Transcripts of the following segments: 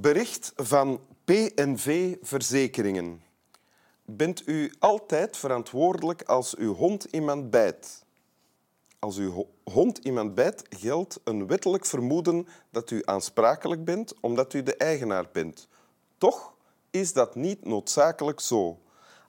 Bericht van PNV Verzekeringen. Bent u altijd verantwoordelijk als uw hond iemand bijt? Als uw ho- hond iemand bijt, geldt een wettelijk vermoeden dat u aansprakelijk bent omdat u de eigenaar bent. Toch is dat niet noodzakelijk zo.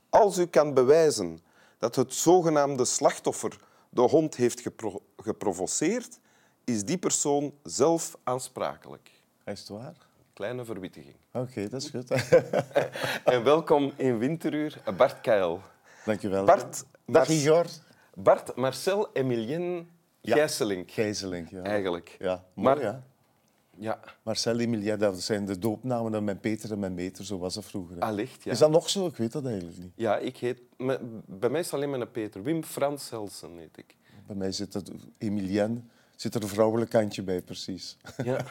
Als u kan bewijzen dat het zogenaamde slachtoffer de hond heeft gepro- geprovoceerd, is die persoon zelf aansprakelijk. Is het waar? Kleine verwittiging. Oké, dat is goed. En welkom in Winteruur, Bart Keil. Dankjewel. Bart, Dag Igor. Bart Marcel Emilien Ja. Gijzeling. Ja. eigenlijk. Ja, Maar- mooi, ja. Ja, Marcel Emilien, dat zijn de doopnamen van mijn Peter en mijn Meter, zo was dat vroeger. hè. allicht. Ja. Is dat nog zo? Ik weet dat eigenlijk niet. Ja, ik heet... Bij mij is het alleen maar een Peter. Wim Frans Helsen heet ik. Bij mij zit het Emilien, zit er een vrouwelijk kantje bij, precies. Ja,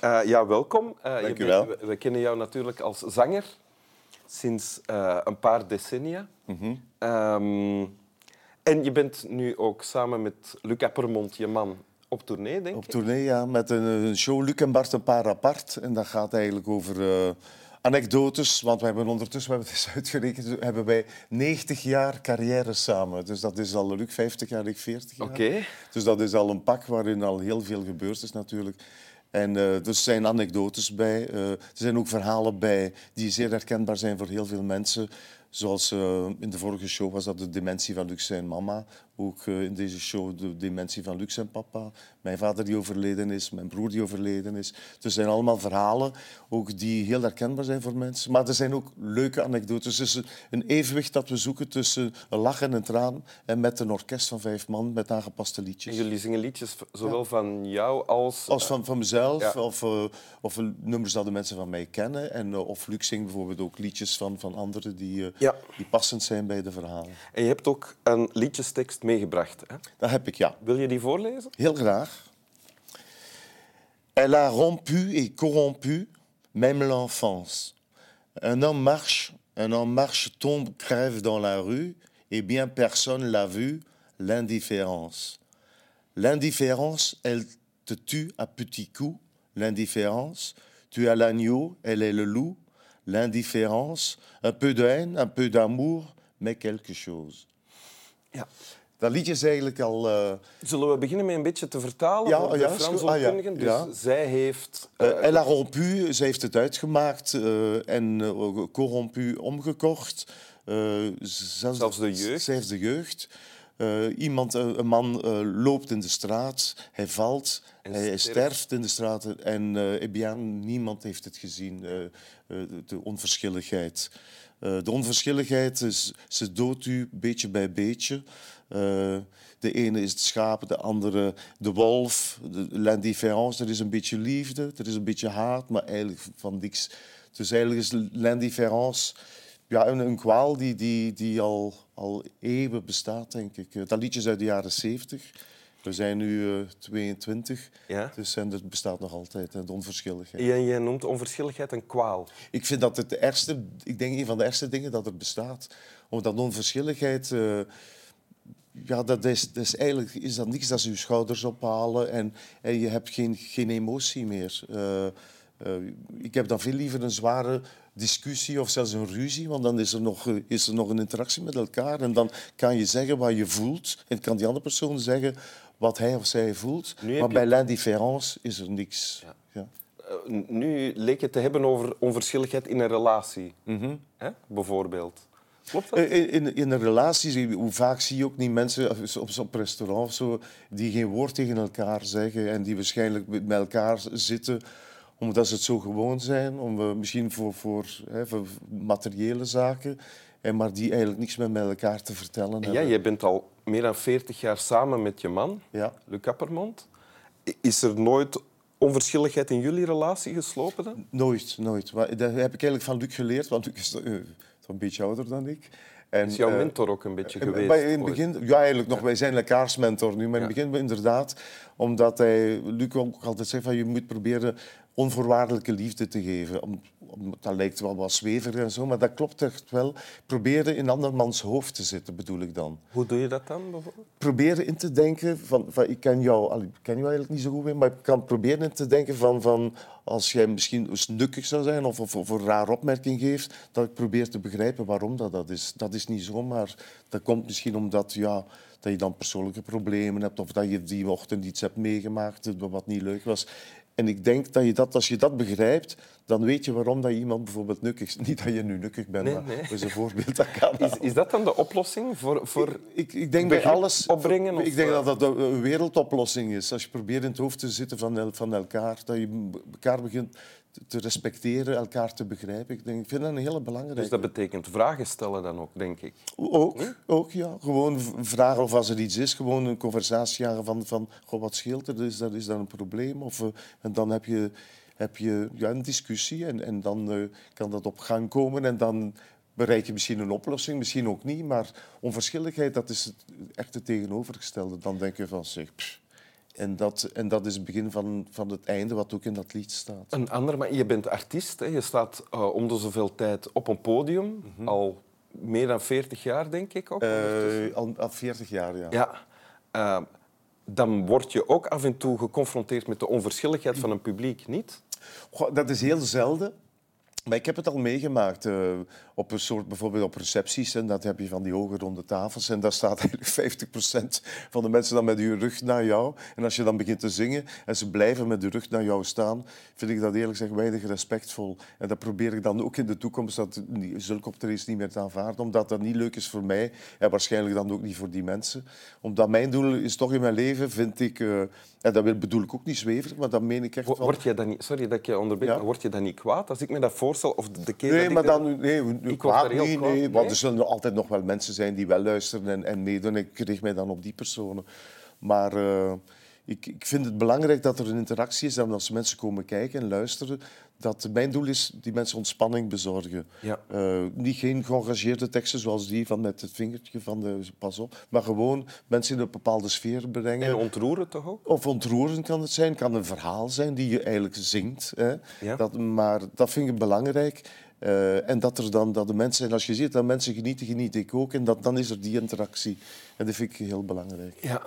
Eh, ja welkom. Eh, je Dank u wel. bent- we, we kennen jou natuurlijk als zanger sinds eh, een paar decennia. Mhm. Ehm, en je bent nu ook samen met Luc Appermond, je man, op tournee, denk Op ik. tournee, ja, met een, show Luc en Bart een paar apart. En dat gaat eigenlijk over anekdotes, want we hebben ondertussen, we hebben het eens uitgerekend, hebben wij 90 jaar carrière samen. Dus dat is al Luc 50 jaar, ik 40 jaar. Oké. Dus dat is al een pak waarin al heel veel gebeurd is natuurlijk. En eh, er zijn anekdotes bij. eh, er zijn ook verhalen bij die zeer herkenbaar zijn voor heel veel mensen. Zoals eh, in de vorige show was dat de dementie van Lux zijn mama. Ook eh, in deze show de dementie van Lux zijn papa. Mijn vader die overleden is, mijn broer die overleden is. Dus er zijn allemaal verhalen ook die heel herkenbaar zijn voor mensen. Maar er zijn ook leuke anekdotes. Dus een- een evenwicht dat we zoeken tussen een lach en een traan. En met een orkest van vijf man met aangepaste En liedjes. jullie zingen liedjes zowel van jou als... Als van, van mezelf, Ja. of, eh, of nummers dat de mensen van mij kennen. En, eh, of Luc zingt bijvoorbeeld ook liedjes van, van anderen die, Ja. die passend zijn bij de verhalen. En je hebt ook een liedjestekst meegebracht. Hè? Dat heb ik, ja. Wil je die voorlezen? Heel graag. Elle a rompu et corrompu même l'enfance. Un homme marche, un homme marche, tombe, crève dans la rue, et bien personne l'a vu, l'indifférence. L'indifférence, elle te tue à petits coups. L'indifférence, tu as l'agneau, elle est le loup. L'indifférence, un peu de haine, un peu d'amour, mais quelque chose. Ja. Dat liedje is eigenlijk al... eh, Zullen we beginnen met een beetje te vertalen Ja, voor de ja, is Frans. Ah, ja. Dus Ja. zij heeft... Eh, eh, Elle a rompu, ze heeft het uitgemaakt en uh, corrompu omgekocht. Zelfs, Zelfs de jeugd. Zelfs de jeugd. Iemand, een man loopt in de straat, hij valt, En hij sterft. sterft in de straat en eh, bien, niemand heeft het gezien, de onverschilligheid. De onverschilligheid, is, ze doodt u beetje bij beetje. Eh, de ene is het schaap, de andere de wolf. L'indifférence, er is een beetje liefde, er is een beetje haat, maar eigenlijk van niks. Dus eigenlijk is l'indifférence ja, een, een kwaal die, die, die al, al eeuwen bestaat, denk ik. Eh, Dat liedje is uit de jaren 70. We zijn nu eh, 22, Ja. dus en dat bestaat nog altijd, hè, de onverschilligheid. jij, jij noemt onverschilligheid een kwaal. Ik vind dat het de ergste, ik denk een van de ergste dingen dat er bestaat. Omdat onverschilligheid, eh, ja, dat is, dat is eigenlijk is dat niks dat ze je schouders ophalen en, en je hebt geen, geen emotie meer. Eh, eh, ik heb dan veel liever een zware discussie of zelfs een ruzie, want dan is er, nog, is er nog een interactie met elkaar en dan kan je zeggen wat je voelt en kan die andere persoon zeggen wat hij of zij voelt. Nu Maar je- bij l'indifférence is er niks. Ja. Eh, nu leek het te hebben over onverschilligheid in een relatie, Mhm. hè? bijvoorbeeld. Klopt dat? Eh, In, in, in een relatie, je- hoe vaak zie je ook niet mensen op, op restaurant of zo, die geen woord tegen elkaar zeggen en die waarschijnlijk met elkaar zitten omdat ze het zo gewoon zijn, om, eh, misschien voor, voor, hè, voor materiële zaken, en maar die eigenlijk niks meer met elkaar te vertellen En hebben. jij, jij bent al meer dan 40 jaar samen met je man, Ja. Luc Appermond. I- Is er nooit onverschilligheid in jullie relatie geslopen dan? Nooit, nooit. Maar dat heb ik eigenlijk van Luc geleerd, want Luc is eh, een beetje ouder dan ik. En, Is jouw eh, mentor ook een beetje Eh, geweest? bij- in het begin, ja, eigenlijk nog. Wij zijn elkaars mentor nu. Maar in het begin inderdaad, omdat hij, Luc ook altijd zegt van je moet proberen onvoorwaardelijke liefde te geven. Om, dat lijkt wel wat zweverig en zo, maar dat klopt echt wel. Proberen in andermans hoofd te zitten, bedoel ik dan. Hoe doe je dat dan bijvoorbeeld? Proberen in te denken van, van ik ken jou, ik ken jou eigenlijk niet zo goed meer, maar ik kan proberen in te denken van, van als jij misschien snukkig zou zijn of, of, of een raar opmerking geeft, dat ik probeer te begrijpen waarom dat, dat is. Dat is niet zomaar. Dat komt misschien omdat ja, dat je dan persoonlijke problemen hebt of dat je die ochtend iets hebt meegemaakt wat niet leuk was. En ik denk dat je dat, als je dat begrijpt, dan weet je waarom dat je iemand bijvoorbeeld nukkig is. Niet dat je nu nukkig bent, Nee, maar nee. dat is een voorbeeld dat kan. Is, is dat dan de oplossing voor... voor... Ik, ik denk bij alles. opbrengen, Ik denk eh? dat dat een wereldoplossing is. Als je probeert in het hoofd te zitten van, van elkaar, dat je elkaar begint te- te respecteren, elkaar te begrijpen. Ik, denk, ik vind dat een hele belangrijke. Dus dat betekent vragen stellen dan ook, denk ik. Ook, ook, ja. Gewoon vragen of als er iets is, gewoon een conversatie aangaan van, van goh, wat scheelt er, is dat, is dat een probleem? Of, eh, en dan heb je, heb je ja, een discussie en, en dan eh, kan dat op gang komen en dan bereik je misschien een oplossing, misschien ook niet. Maar onverschilligheid, dat is het, echt het tegenovergestelde. Dan denk je van, zeg, pff. En dat, en dat is het begin van, van het einde, wat ook in dat lied staat. Een ander, maar je bent artiest. Hè. Je staat eh, om de zoveel tijd op een podium. Al meer dan 40 jaar, denk ik ook. Eh, al, al 40 jaar, ja. Ja. Eh, dan word je ook af en toe geconfronteerd met de onverschilligheid van een publiek, niet? Goh, dat is heel zelden. Maar ik heb het al meegemaakt eh, op een soort, bijvoorbeeld op recepties. En dat heb je van die hoge ronde tafels. En daar staat eigenlijk 50% van de mensen dan met hun rug naar jou. En als je dan begint te zingen en ze blijven met de rug naar jou staan, vind ik dat eerlijk gezegd weinig respectvol. En dat probeer ik dan ook in de toekomst, dat zulke optredens niet meer te aanvaarden. Omdat dat niet leuk is voor mij en waarschijnlijk dan ook niet voor die mensen. Omdat mijn doel is toch in mijn leven, vind ik... eh, en dat bedoel ik ook niet zweverig, maar dat meen ik echt wel. Word je dan niet, sorry dat ik je onderbreek, Ja. word je dan niet kwaad als ik me dat voorstel? Of de, keer Nee, dat maar dan, nee, Ik word heel niet, kwaad. nee, Nee? want er zullen altijd nog wel mensen zijn die wel luisteren en, en meedoen. Ik richt mij dan op die personen. Maar eh, ik, ik vind het belangrijk dat er een interactie is en als mensen komen kijken en luisteren, dat mijn doel is die mensen ontspanning bezorgen. Ja. Eh, niet geen geëngageerde teksten zoals die van met het vingertje van de pas op, maar gewoon mensen in een bepaalde sfeer brengen. En ontroeren toch ook? Of ontroerend kan het zijn, kan een verhaal zijn die je eigenlijk zingt. Hè. Ja. Dat, maar dat vind ik belangrijk. Eh, en dat er dan dat de mensen, en als je ziet dat mensen genieten, geniet ik ook. En dat, dan is er die interactie. En dat vind ik heel belangrijk. Ja.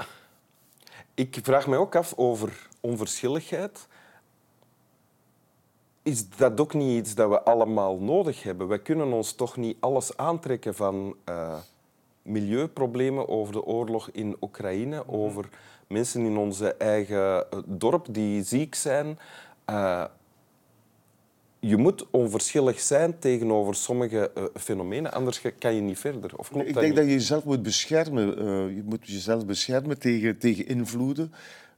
Ik vraag me ook af over onverschilligheid. Is dat ook niet iets dat we allemaal nodig hebben? We kunnen ons toch niet alles aantrekken van eh, milieuproblemen over de oorlog in Oekraïne, over mensen in onze eigen eh, dorp die ziek zijn. Eh, je moet onverschillig zijn tegenover sommige eh, fenomenen, anders kan je niet verder. Of klopt Ik dat denk niet? dat je jezelf moet beschermen. Eh, je moet jezelf beschermen tegen, tegen invloeden.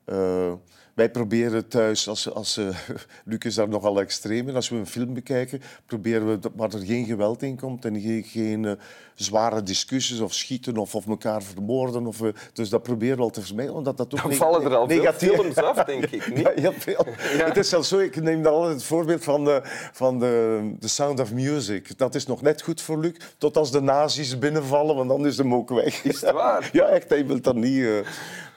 Eh, wij proberen thuis, als, als, eh, Luc is daar nogal extreem in, als we een film bekijken, proberen we dat, waar er geen geweld in komt en geen, geen eh, zware discussies of schieten of, of elkaar vermoorden. Of, eh, dus dat proberen we al te vermijden, omdat dat ook Dan vallen er al negatief- films af, denk ik. Niet? Ja, heel veel. Het is zelfs zo, ik neem dan altijd het voorbeeld van, de, van de, The Sound of Music. Dat is nog net goed voor Luc, tot als de nazi's binnenvallen, want dan is hem ook weg. Is het waar? Ja, echt, hij wil dat niet.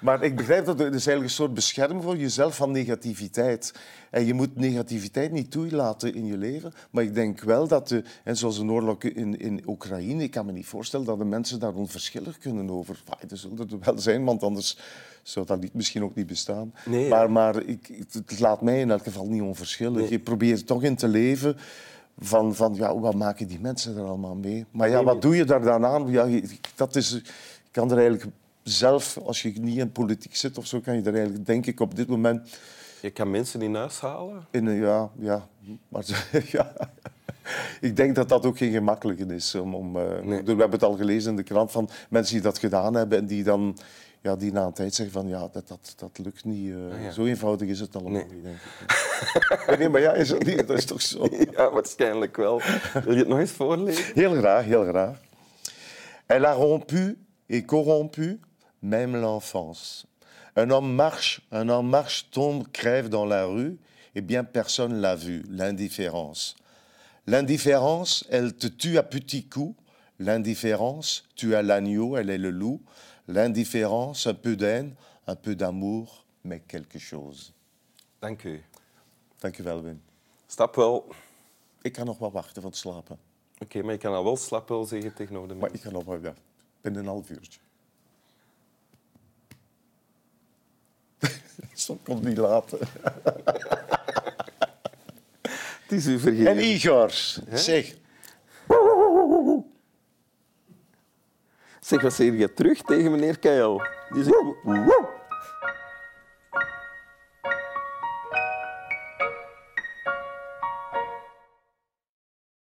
Maar ik begrijp dat het is eigenlijk een soort bescherming voor jezelf van negativiteit. En je moet negativiteit niet toelaten in je leven. Maar ik denk wel dat, de, en zoals een oorlog in, in Oekraïne, ik kan me niet voorstellen dat de mensen daar onverschillig kunnen over. Er zullen er wel zijn, want anders zou dat lied misschien ook niet bestaan. Nee, ja. maar maar ik, het laat mij in elk geval niet onverschillig. Je probeert toch in te leven van, van ja, wat maken die mensen er allemaal mee? Maar ja, wat doe je daar dan aan? Ja, dat is, kan er eigenlijk zelf, als je niet in politiek zit of zo, kan je er eigenlijk, denk ik, op dit moment Je kan mensen in huis halen. in een, ja, ja, maar ja. Ik denk dat dat ook geen gemakkelijke is. Om, om, eh, Nee. We hebben het al gelezen in de krant van mensen die dat gedaan hebben en die dan ja, die na een tijd zeggen van ja, dat, dat, dat lukt niet. eh, Ah, ja. Zo eenvoudig is het allemaal Nee. niet, denk ik. Nee, nee, maar ja, is dat, niet, dat is toch zo. Ja, waarschijnlijk wel. Wil je het nog eens voorlezen? Heel graag, heel graag. Elle a rompu et corrompu même l'enfance. Un homme marche, un homme marche, tombe, crève dans la rue, et bien personne l'a vu, l'indifférence. L'indifférence, elle te tue à petits coups. L'indifférence, tu as l'agneau, elle est le loup. L'indifférence, un peu d'haine, un peu d'amour, mais quelque chose. Dank u. Dank je wel, Wim. Stap wel. Ik kan nog wat wachten van het slapen. Oké, maar je kan al wel slap wel zeggen tegenover de Maar mensen. ik ga nog wat ja, binnen een half uurtje. Zo komt niet laten. Het is u vergeten. En Igor, zeg. Zeg, wat zeg je terug tegen meneer Keil? Die zegt...